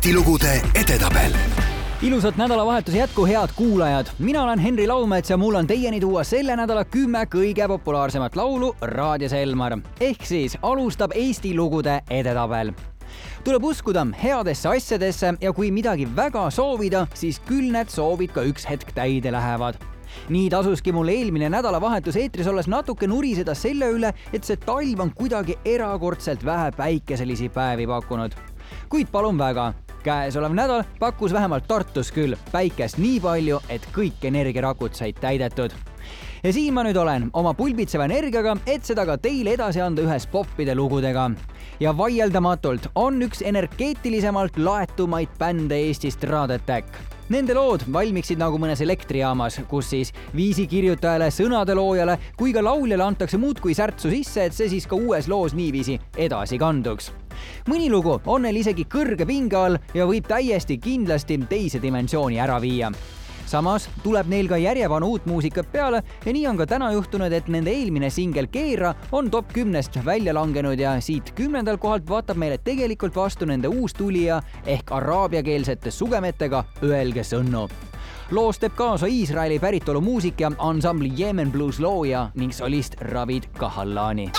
Eesti lugude edetabel ilusat nädalavahetuse jätku, head kuulajad. mina olen Henri Laumets ja mul on teieni tuua selle nädala kümme kõige populaarsemat laulu raadios Elmar. ehk siis alustab Eesti lugude edetabel tuleb uskuda headesse asjadesse ja kui midagi väga soovida, siis küll need soovid ka üks hetk täide lähevad nii tasuski mul eelmine nädalavahetus eetris olles natuke nuriseda selle üle, et see talv on kuidagi erakordselt vähe päikeselisi päevi pakkunud. kuid palun väga, käesolev nädal pakkus vähemalt Tartus küll päikest nii palju, et kõik energiarakud said täidetud. Ja siin ma nüüd olen oma pulbitseva energiaga, et seda ka teile edasi anda ühes poppide lugudega. ja vaieldamatult on üks energeetilisemalt laetumaid bände Eestist Rad Attack Nende lood valmiksid nagu mõnes elektrijaamas, kus siis viisikirjutajale, sõnade loojale kui ka lauljale antakse muudkui särtsu sisse, et see siis ka uues loos niiviisi edasi kanduks mõni lugu on neil isegi kõrge pinge all ja võib täiesti kindlasti teise dimensiooni ära viia samas tuleb neil ka järjepanu uut muusikat peale ja nii on ka täna juhtunud, et nende eelmine singel Keera on top kümnest välja langenud ja siit kümnendal kohalt vaatab meile tegelikult vastu nende uus tulija ehk araabiakeelsete sugemetega Öelge sõnnu loos teeb kaasa Iisraeli päritolu muusik ja ansambli Yemen Blues looja ning solist Ravid Kahallani.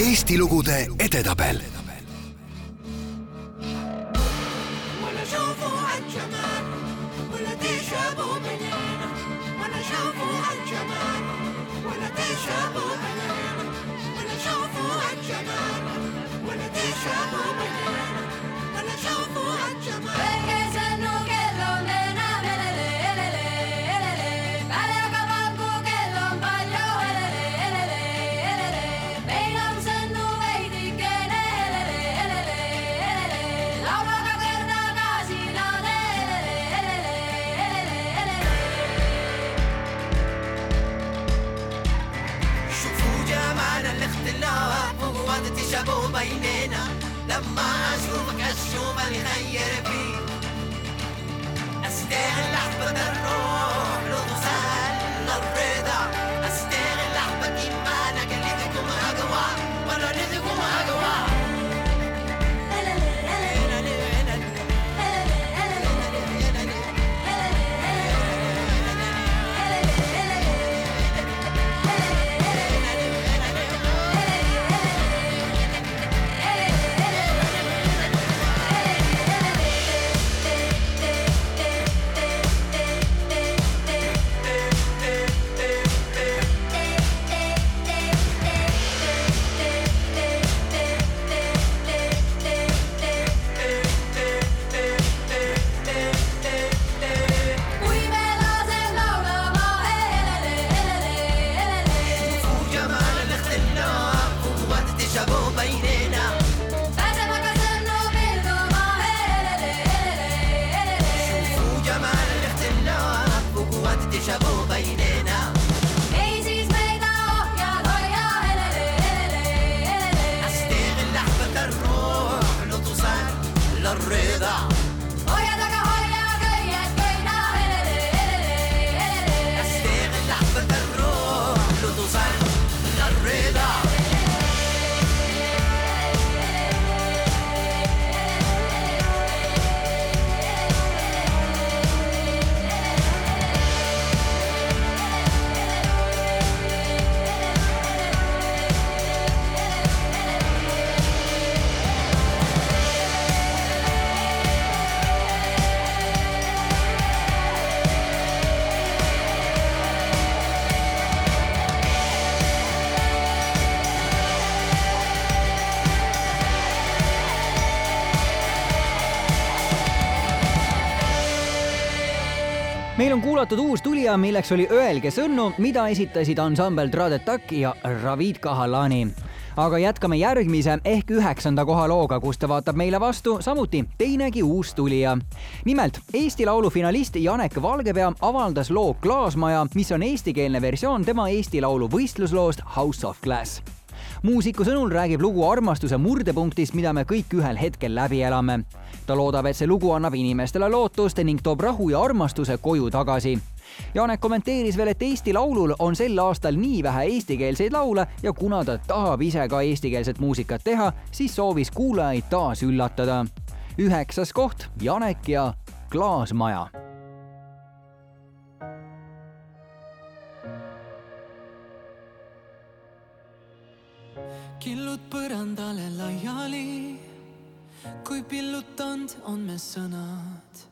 Eesti lugude edetabel meil on kuulatud uus tulija, milleks oli Öelge sõnnu, mida esitasid ansambel Tradetak ja Ravid Kahalani aga jätkame järgmise ehk üheksanda koha looga, kus ta vaatab meile vastu samuti teinegi uus tulija. nimelt Eesti Laulu finalist Janek Valgepea avaldas loo Klaasmaja, mis on eestikeelne versioon tema Eesti Laulu võistlusloost House of Glass muusiku sõnul räägib lugu armastuse murdepunktist, mida me kõik ühel hetkel läbi elame. Ta loodab, et see lugu annab inimestele lootust ning toob rahu ja armastuse koju tagasi. Janek kommenteeris veel, et Eesti Laulul on sel aastal nii vähe eestikeelseid laule ja kuna ta tahab ise ka eestikeelset muusikat teha, siis soovis kuulajaid taas üllatada. Üheksas koht Janek ja Klaasmaja. Killud põrandale laiali, kui pillutanud on me sõnad,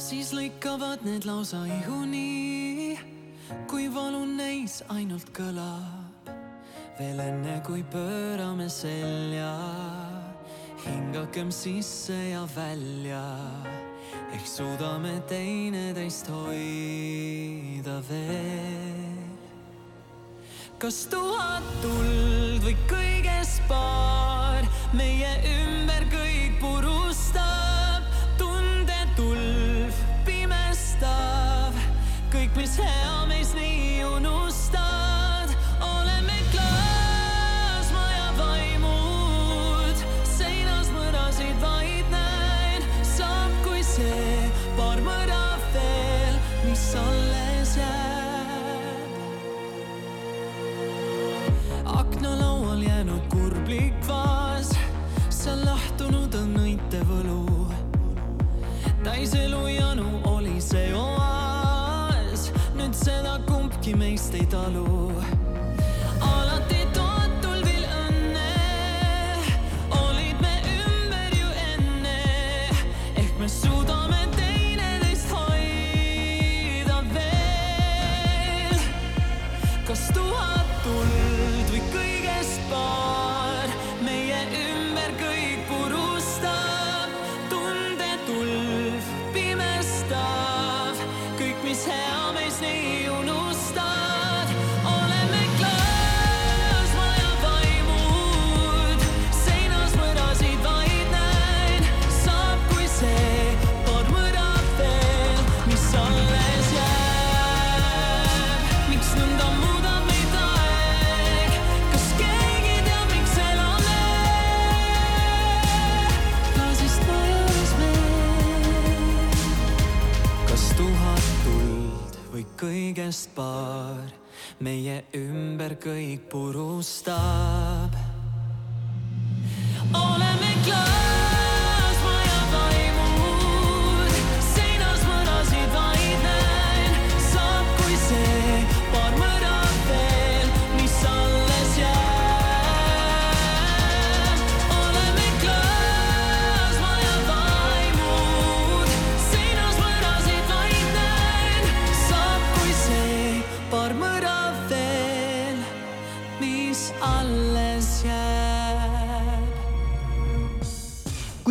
siis lõikavad need lausa ihuni, kui valu neis ainult kõlab. veel enne kui pöörame selja, hingakem sisse ja välja, ehk suudame teineteist hoida veel kas tuhat tuld või kõigest paar meie ümber kõik purustab, tundetulv pimestav, kõik, mis hea meis follow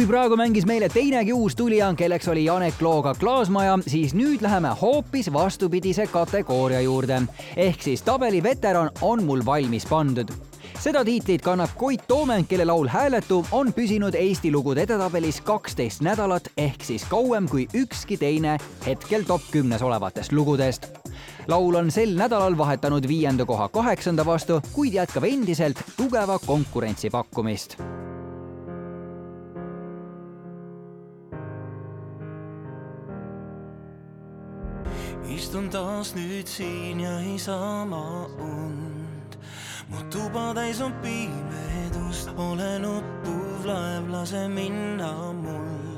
praegu mängis meile teinegi uus tulija, kelleks oli Janek Looga Klaasmaja, siis nüüd läheme hoopis vastupidise kategooria juurde. ehk siis tabeli veteran on mul valmis pandud. seda tiitlit kannab Koit Toome, kelle laul Hääletu on püsinud Eesti lugude edetabelis kaksteist nädalat ehk siis kauem kui ükski teine hetkel top kümnes olevatest lugudest. laul on sel nädalal vahetanud viienda koha kaheksanda vastu, kuid jätkab endiselt tugeva konkurentsi pakkumist istun taas nüüd siin ja ma und. mu tuba täis on pimedust, olen uppuv laev, lase minna mul.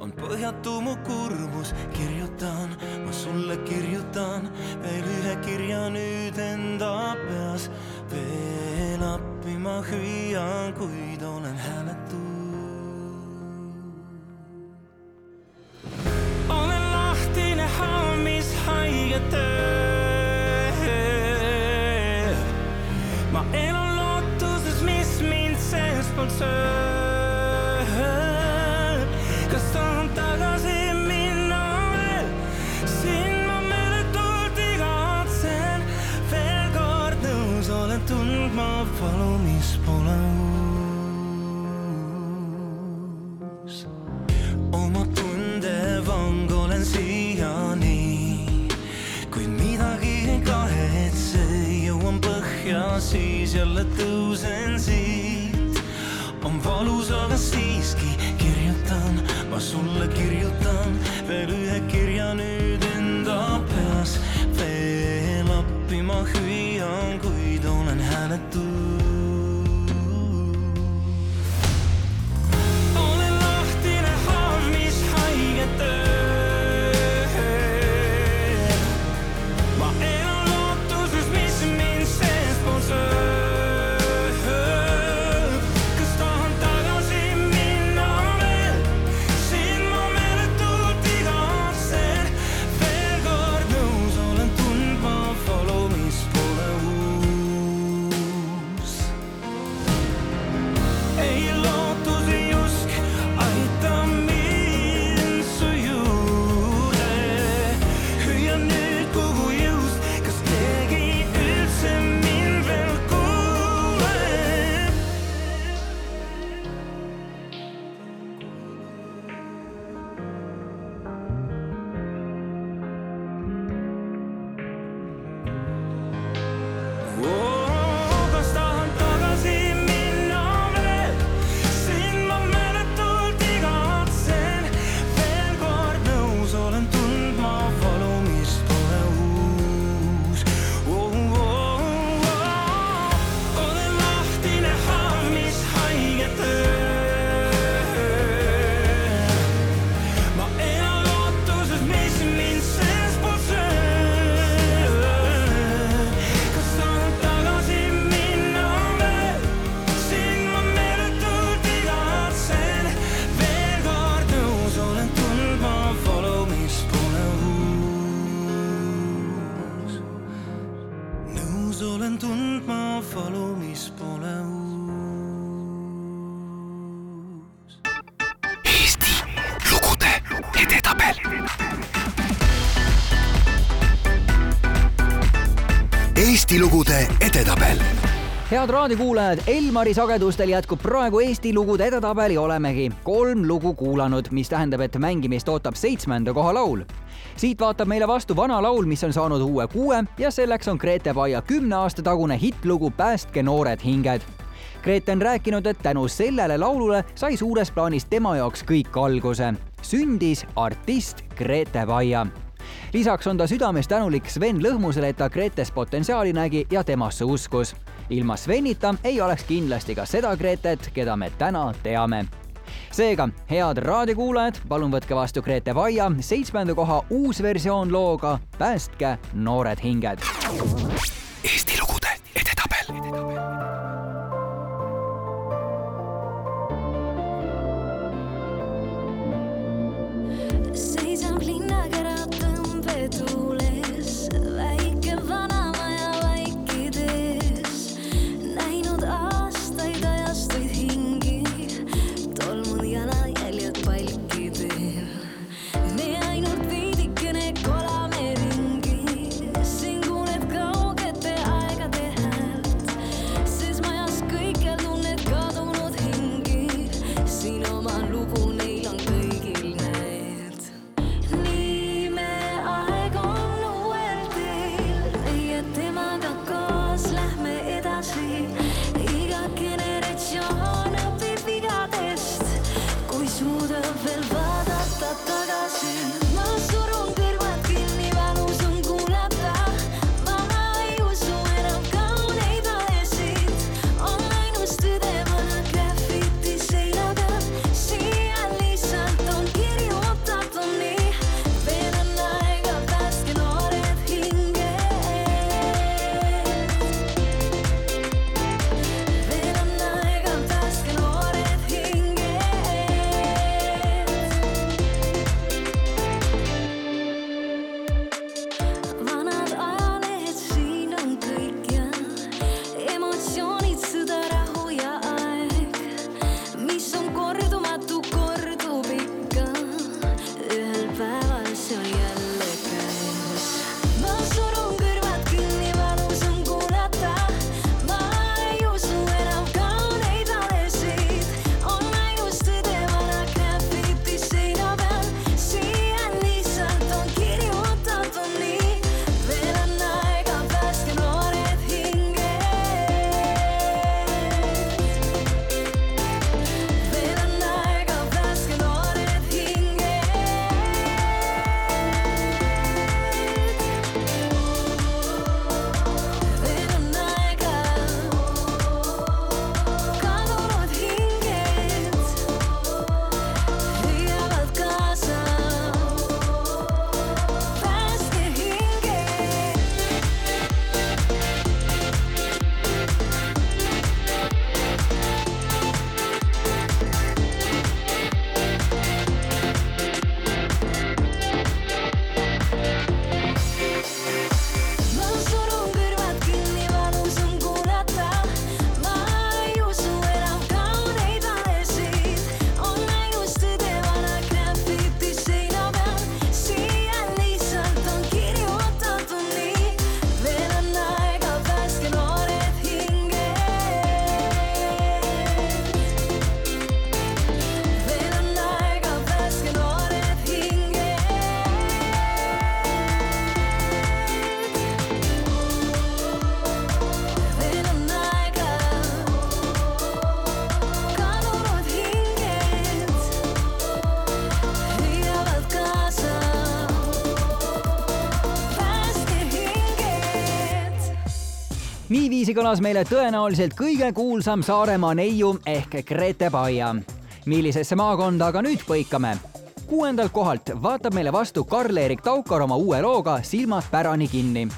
on põhjatu mu kurbus, kirjutan, ma sulle kirjutan veel ühe kirja nüüd enda peas. veel appi ma hüüan, kuid olen hääletu. olen lahtine hammis haigete. ma elan lootuses, mis mind seestpoolt sööb. kas tahan tagasi minna veel? siin ma meeletult igatsen. veel kord nõus olen tundma valu, mis pole siis jälle tõusen siit. on valus, aga siiski kirjutan, ma sulle kirjutan veel ühe kirja nüüd head raadiokuulajad, Elmari sagedustel jätkub praegu Eesti lugude edetabel ja olemegi kolm lugu kuulanud, mis tähendab, et mängimist ootab seitsmenda koha laul. siit vaatab meile vastu vana laul, mis on saanud uue kuue ja selleks on Grete Paia kümne aasta tagune hittlugu Päästke noored hinged. Grete on rääkinud, et tänu sellele laulule sai suures plaanis tema jaoks kõik alguse. sündis artist Grete Paia lisaks on ta südames tänulik Sven Lõhmusele, et ta Gretes potentsiaali nägi ja temasse uskus. ilma Svenita ei oleks kindlasti ka seda Gretet, keda me täna teame. seega, head raadiokuulajad, palun võtke vastu Grete Vaia seitsmenda koha uus versioon looga Päästke noored hinged. Eesti lugude edetabel. seisab niiviisi kõlas meile tõenäoliselt kõige kuulsam Saaremaa neiu ehk Grete Paia. millisesse maakonda aga nüüd põikame? kuuendalt kohalt vaatab meile vastu Karl-Erik Taukar oma uue looga Silmad pärani kinni.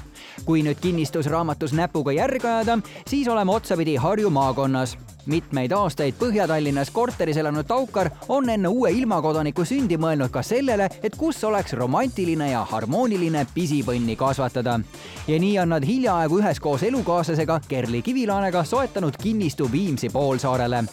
kui nüüd kinnistusraamatus näpuga järge ajada, siis oleme otsapidi Harju maakonnas mitmeid aastaid Põhja-Tallinnas korteris elanud Taukar on enne uue ilmakodaniku sündi mõelnud ka sellele, et kus oleks romantiline ja harmooniline pisipõnni kasvatada. ja nii on nad hiljaaegu üheskoos elukaaslasega Kerli Kivilaanega soetanud kinnistu Viimsi poolsaarele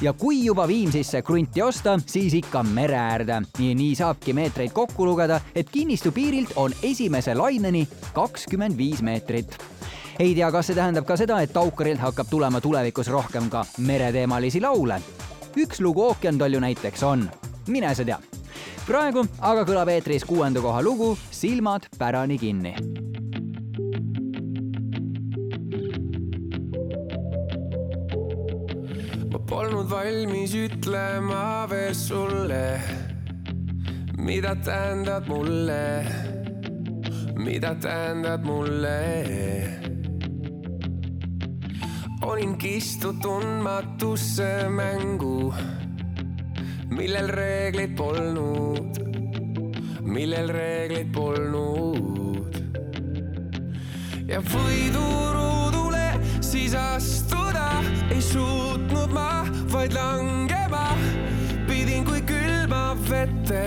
ja kui juba Viimsisse krunti osta, siis ikka mere äärde. ja nii saabki meetreid kokku lugeda, et kinnistu piirilt on esimese laineni kakskümmend viis meetrit ei tea, kas see tähendab ka seda, et Taukarilt hakkab tulema tulevikus rohkem ka mereteemalisi laule. üks lugu ookeantolju näiteks on, mine sa tea. praegu aga kõlab eetris kuuenda koha lugu Silmad pärani kinni polnud valmis ütlema veel sulle, mida tähendab mulle, mida tähendab mulle. Olin kistud tundmatusse mängu, millel reegleid polnud, millel reegleid polnud ja võiduruudule siis astuda ei suutnud ma, vaid langema pidin kui külma vette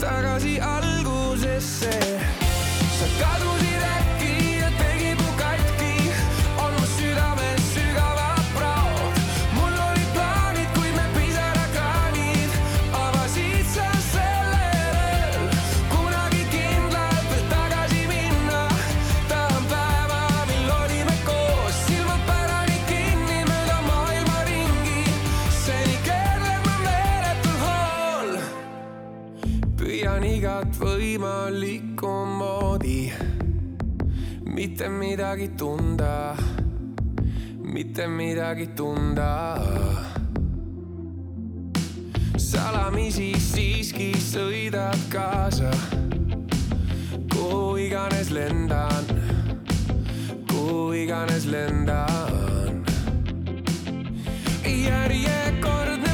tagasi algusesse. sa kadusid mitte midagi tunda, mitte midagi tunda. salamisi siiski sõidad kaasa, kuhu iganes lendan, kuhu iganes lendan. Järjekordne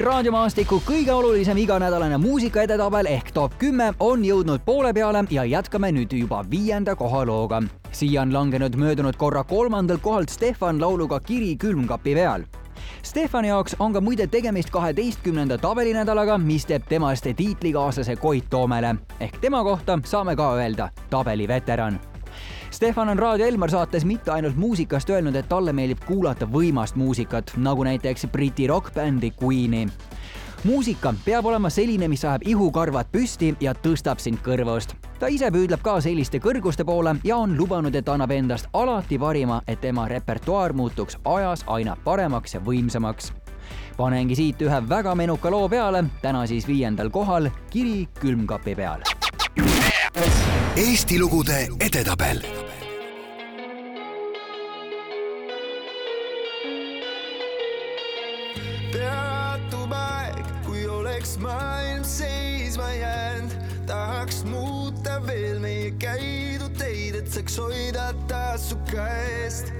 Eesti raadiomaastiku kõige olulisem iganädalane muusikaedetabel ehk top kümme on jõudnud poole peale ja jätkame nüüd juba viienda koha looga. siia on langenud möödunud korra kolmandalt kohalt Stefan lauluga Kiri külmkapi peal. Stefani jaoks on ka muide tegemist kaheteistkümnenda tabelinädalaga, mis teeb temast tiitlikaaslase Koit Toomele ehk tema kohta saame ka öelda tabeliveteran Stefan on Raadio Elmar saates mitte ainult muusikast öelnud, et talle meeldib kuulata võimast muusikat, nagu näiteks Briti rokkbändi Queen'i. muusika peab olema selline, mis ajab ihukarvad püsti ja tõstab sind kõrvust. ta ise püüdleb ka selliste kõrguste poole ja on lubanud, et annab endast alati parima, et tema repertuaar muutuks ajas aina paremaks ja võimsamaks. panengi siit ühe väga menuka loo peale, täna siis viiendal kohal Kiri külmkapi peal. Eesti lugude edetabel Soy Data Sukaest. So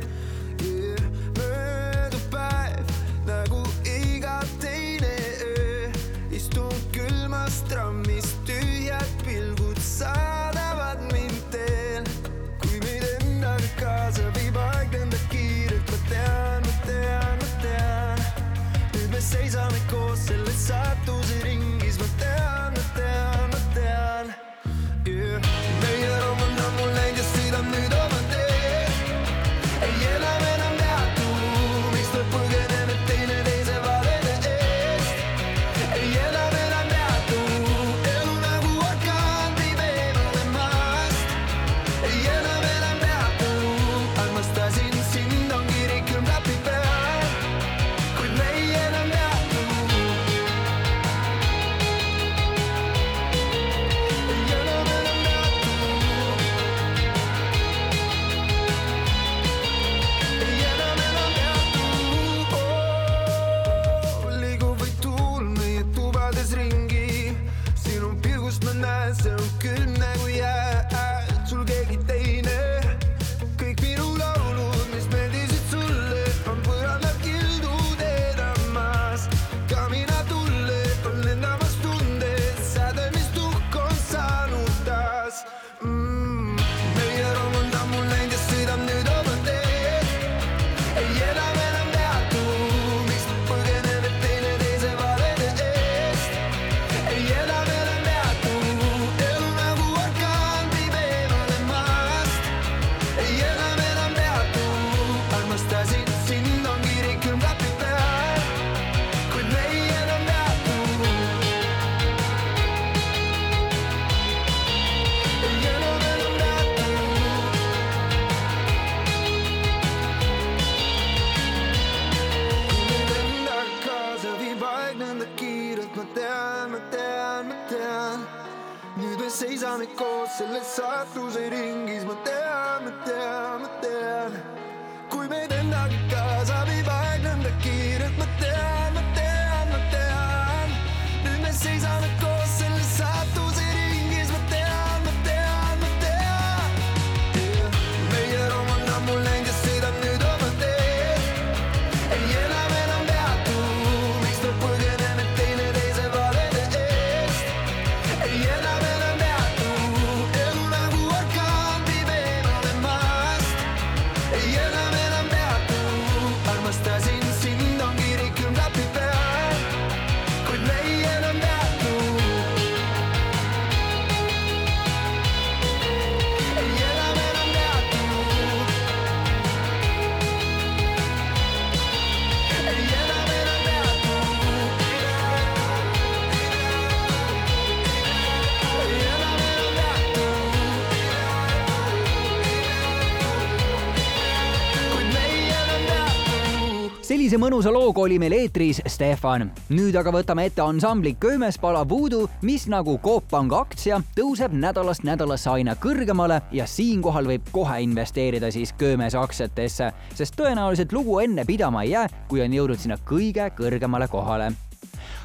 sellise mõnusa looga oli meil eetris Stefan. nüüd aga võtame ette ansambli Köömespala Voodoo, mis nagu Coop Panga aktsia tõuseb nädalast nädalasse aina kõrgemale ja siinkohal võib kohe investeerida siis Köömese aktsiatesse, sest tõenäoliselt lugu enne pidama ei jää, kui on jõudnud sinna kõige kõrgemale kohale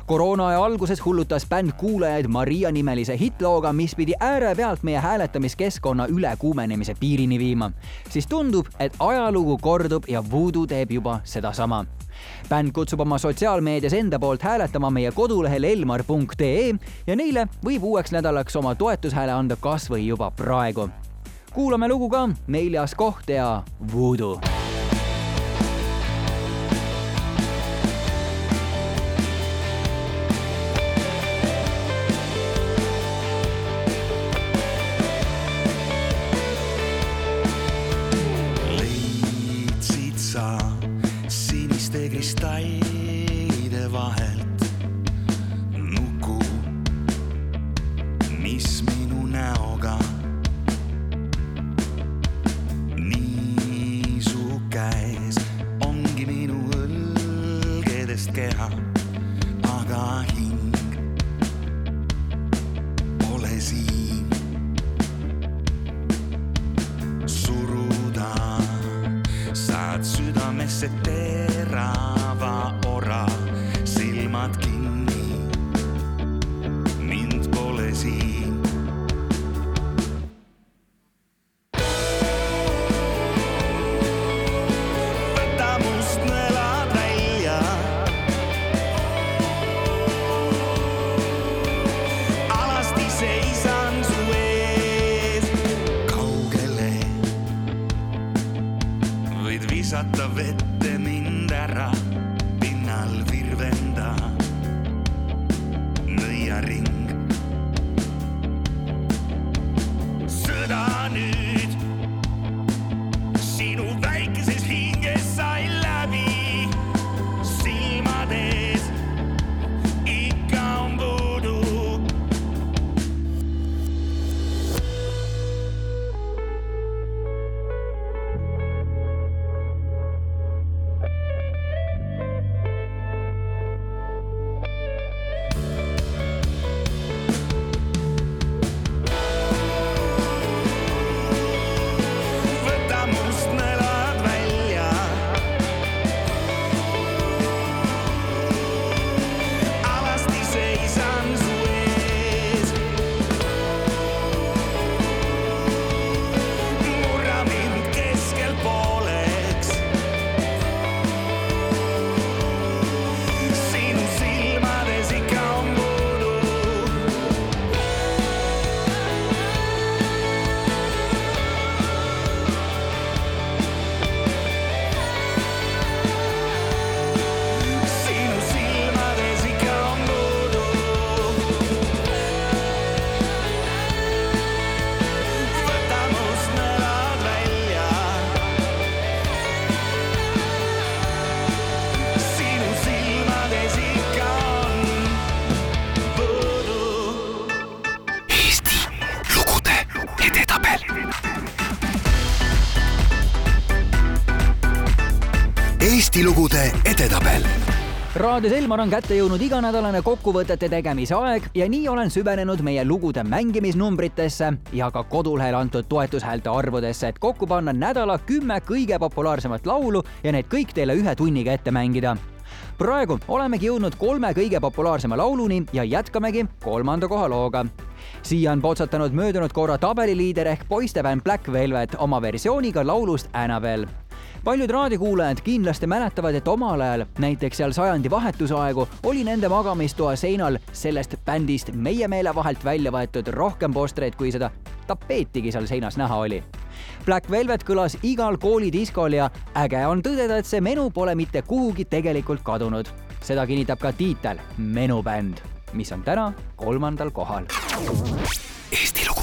koroonaaja alguses hullutas bänd kuulajaid Maria nimelise hittlooga, mis pidi äärepealt meie hääletamiskeskkonna ülekuumenemise piirini viima. siis tundub, et ajalugu kordub ja Voodoo teeb juba sedasama. bänd kutsub oma sotsiaalmeedias enda poolt hääletama meie kodulehel elmar.ee ja neile võib uueks nädalaks oma toetushääle anda kas või juba praegu. kuulame lugu ka, neljas koht ja Voodoo I love it. Raadios Elmar on kätte jõudnud iganädalane kokkuvõtete tegemise aeg ja nii olen süvenenud meie lugude mängimisnumbritesse ja ka kodulehel antud toetushäälte arvudesse, et kokku panna nädala kümme kõige populaarsemat laulu ja need kõik teile ühe tunniga ette mängida. praegu olemegi jõudnud kolme kõige populaarsema lauluni ja jätkamegi kolmanda koha looga. siia on potsatanud möödunud korra tabeliliider ehk poistebänd Black Velvet oma versiooniga laulust Annabel paljud raadiokuulajad kindlasti mäletavad, et omal ajal, näiteks seal sajandi vahetusaegu, oli nende magamistoa seinal sellest bändist meie meele vahelt välja võetud rohkem postreid, kui seda tapeetigi seal seinas näha oli. Black Velvet kõlas igal koolidiskol ja äge on tõdeda, et see menu pole mitte kuhugi tegelikult kadunud. seda kinnitab ka tiitel Menubänd, mis on täna kolmandal kohal. Eesti lugude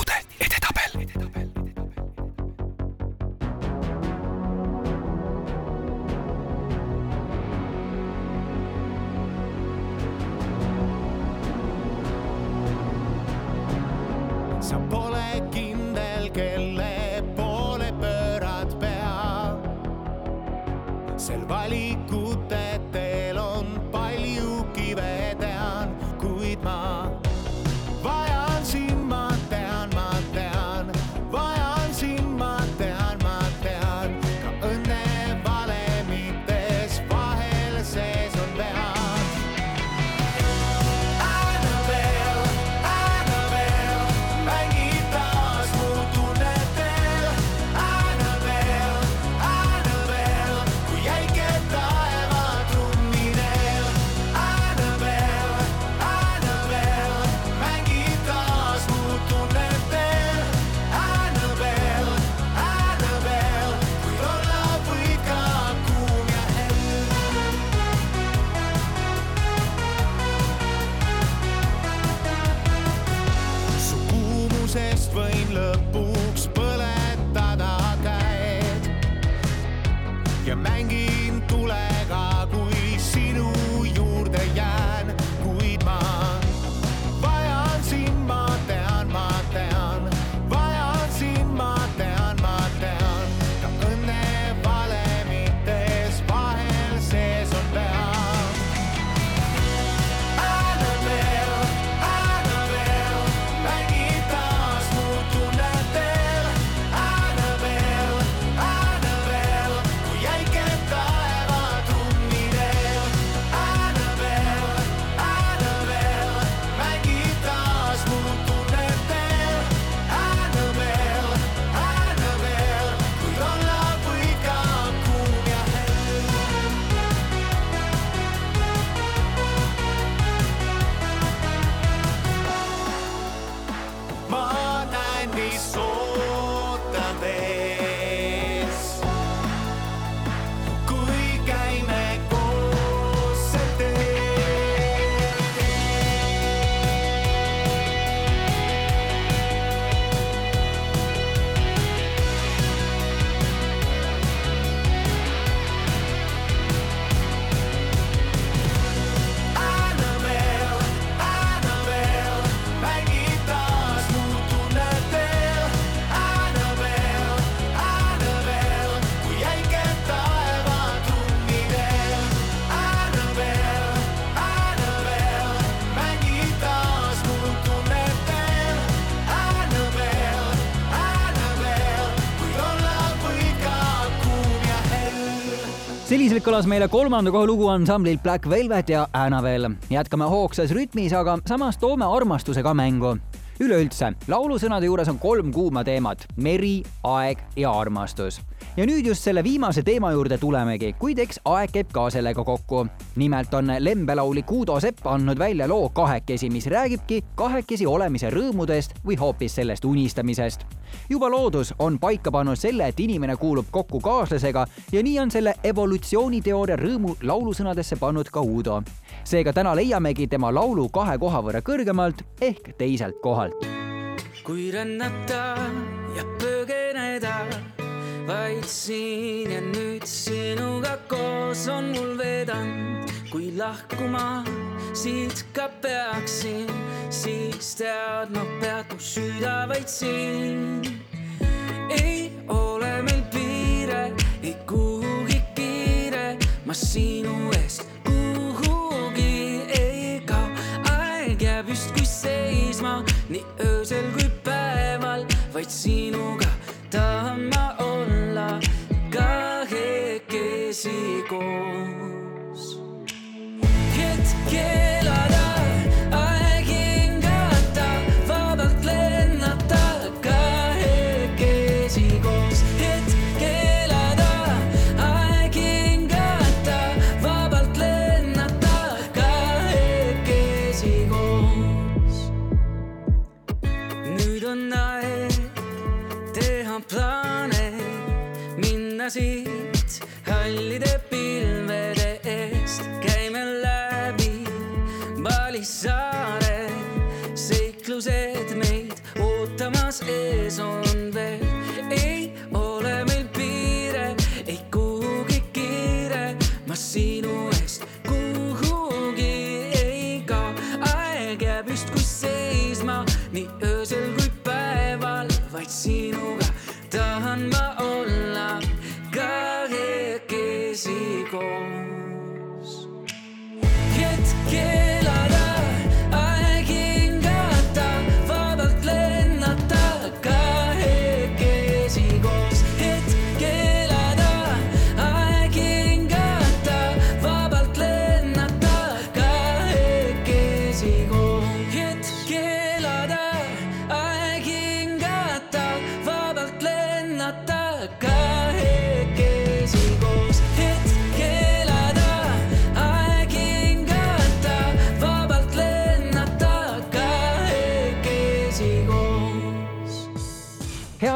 mängin tulega. Selliselt kõlas meile kolmanda koha lugu ansamblilt Black Velvet ja Annabel. jätkame hoogsas rütmis, aga samas toome armastuse ka mängu. Üleüldse, laulusõnade juures on kolm kuuma teemat, meri, aeg ja armastus. ja nüüd just selle viimase teema juurde tulemegi, kuid eks aeg käib ka sellega kokku. nimelt on lembelaulik Uudo Sepp andnud välja loo Kahekesi, mis räägibki kahekesi olemise rõõmudest või hoopis sellest unistamisest juba loodus on paika pannud selle, et inimene kuulub kokku kaaslasega ja nii on selle evolutsiooniteooria rõõmu laulusõnadesse pannud ka Uudo. seega täna leiamegi tema laulu kahe koha võrra kõrgemalt ehk teiselt kohalt. Kui rännata ja põgeneda vaid siin ja nüüd sinuga koos on mul vedanud, kui lahkuma siit ka peaksin, siis tead, ma peatun süda vaid siin. ei ole meil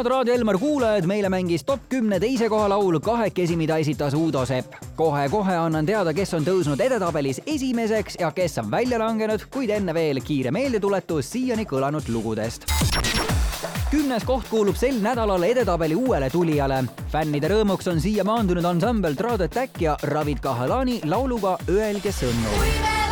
head Raadio Elmar kuulajad, meile mängis top kümne teise koha laul kahekesi, mida esitas Uudo Sepp. kohe-kohe annan teada, kes on tõusnud edetabelis esimeseks ja kes on välja langenud, kuid enne veel kiire meeldetuletus siiani kõlanud lugudest kümnes koht kuulub sel nädalal edetabeli uuele tulijale. fännide rõõmuks on siia maandunud ansambel Trad Attack ja Ravid Kahalani lauluga Öelge sõnu.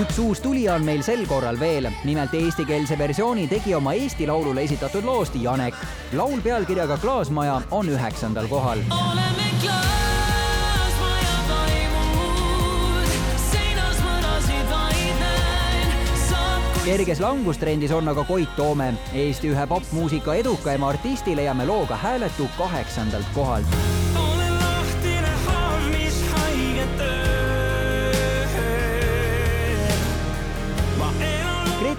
Üks uus tulija on meil sel korral veel, nimelt eestikeelse versiooni tegi oma Eesti Laulule esitatud loost Janek. laul pealkirjaga Klaasmaja on üheksandal kohal. oleme kui kerges langustrendis on aga Koit Toome. Eesti ühe popmuusika edukaima artisti leiame looga Hääletu kaheksandalt kohalt.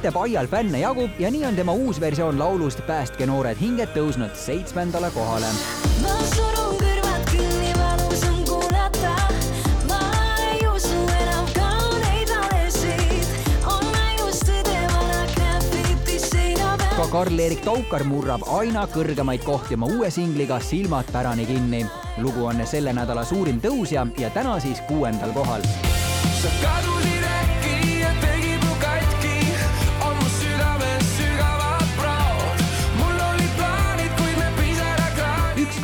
Elan Grete Baial fänne jagub ja nii on tema uus versioon laulust Päästke noored hinged tõusnud seitsmendale kohale. ma surun kõrvad kinni, valus on kuulata. ka Karl-Erik Taukar murrab aina kõrgemaid kohti oma uue singliga Silmad pärani kinni. lugu on selle nädala suurim tõusja ja täna siis kuuendal kohal. sa kadusid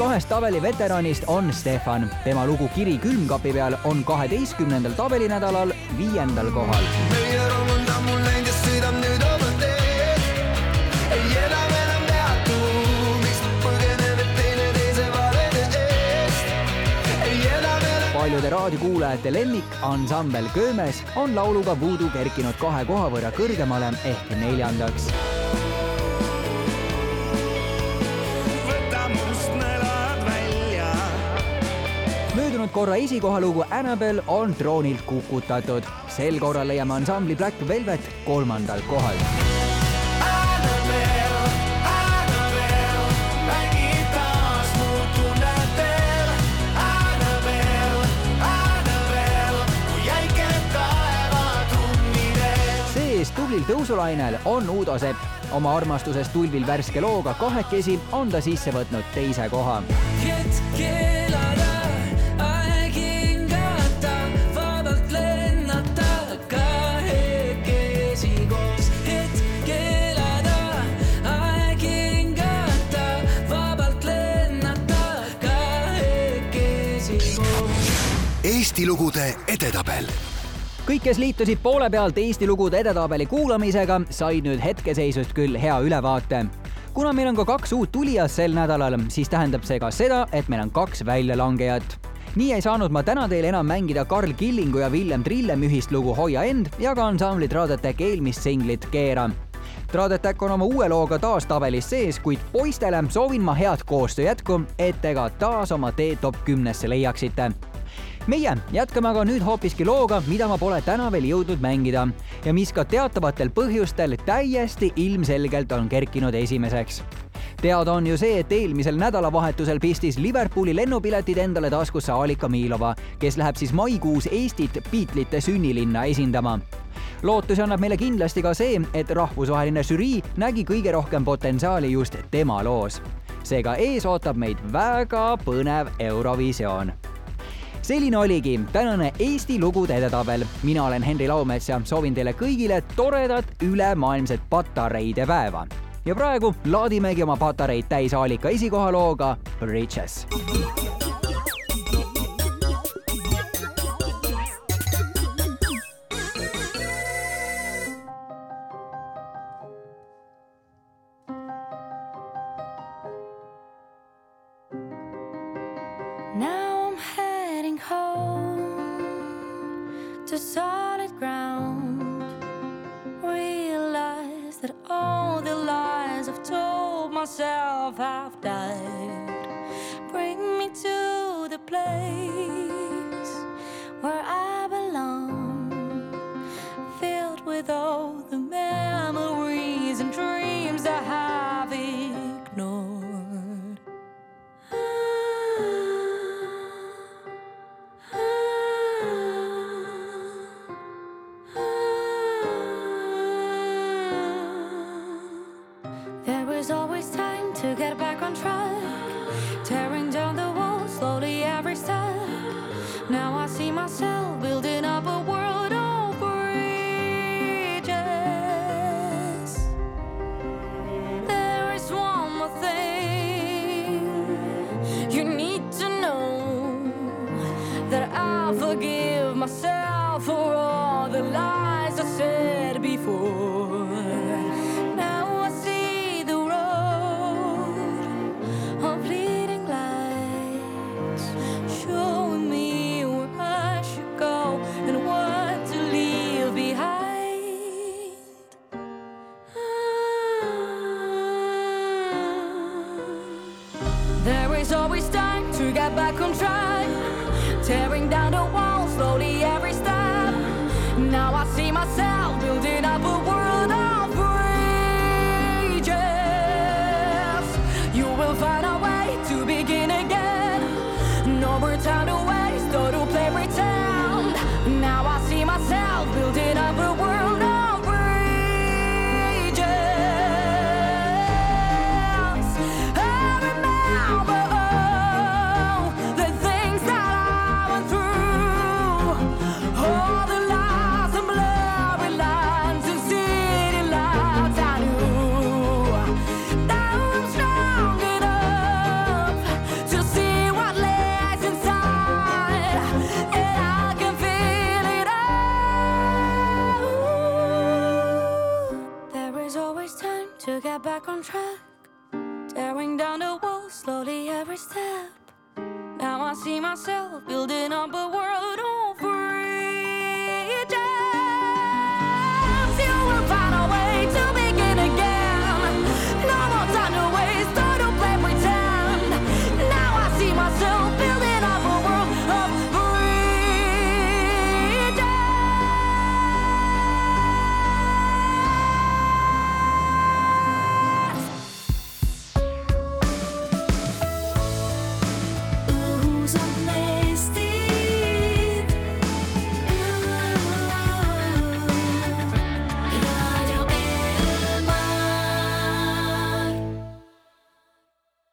kahest tabeli veteranist on Stefan. tema lugu Kiri külmkapi peal on kaheteistkümnendal tabelinädalal viiendal kohal. meie romund on mul läinud ja sõidab nüüd oma teed. ei enam enam peatu, miks nad põgenevad teineteise valede eest. ei enam enam paljude raadiokuulajate lemmik ansambel Köömes on lauluga Voodoo kerkinud kahe koha võrra kõrgemale ehk neljandaks. Möödunud korra esikohalugu Annabel on troonilt kukutatud. sel korral leiame ansambli Black Velvet kolmandal kohal. Sees tublil tõusulainel on Uudo Sepp. oma armastusest tulvil värske looga kahekesi on ta sisse võtnud teise koha. hetk Eesti lugude edetabel kõik, kes liitusid poole pealt Eesti lugude edetabeli kuulamisega, said nüüd hetkeseisust küll hea ülevaate. kuna meil on ka kaks uut tulijat sel nädalal, siis tähendab see ka seda, et meil on kaks väljalangejat. nii ei saanud ma täna teile enam mängida Karl Killingu ja Villem Trillem ühist lugu Hoia end ja ka ansambli Tradetek eelmist singlit Keera Tradetek on oma uue looga taas tabelis sees, kuid poistele soovin ma head koostöö jätku, et te ka taas oma tee top kümnesse leiaksite meie jätkame aga nüüd hoopiski looga, mida ma pole täna veel jõudnud mängida. Ja mis ka teatavatel põhjustel täiesti ilmselgelt on kerkinud esimeseks. Teada on ju see, et eelmisel nädalavahetusel pistis Liverpooli lennupiletid endale taskusse Alika Miilova, kes läheb siis maikuus Eestit Beatlesite sünnilinna esindama. Lootusi annab meile kindlasti ka see, et rahvusvaheline žürii nägi kõige rohkem potentsiaali just tema loos. seega ees ootab meid väga põnev Eurovisioon selline oligi tänane Eesti lugude edetabel. mina olen Henri Laumets ja soovin teile kõigile toredat ülemaailmset patareide päeva. ja praegu laadimegi oma patareid täis Aalika esikohalooga Bridges.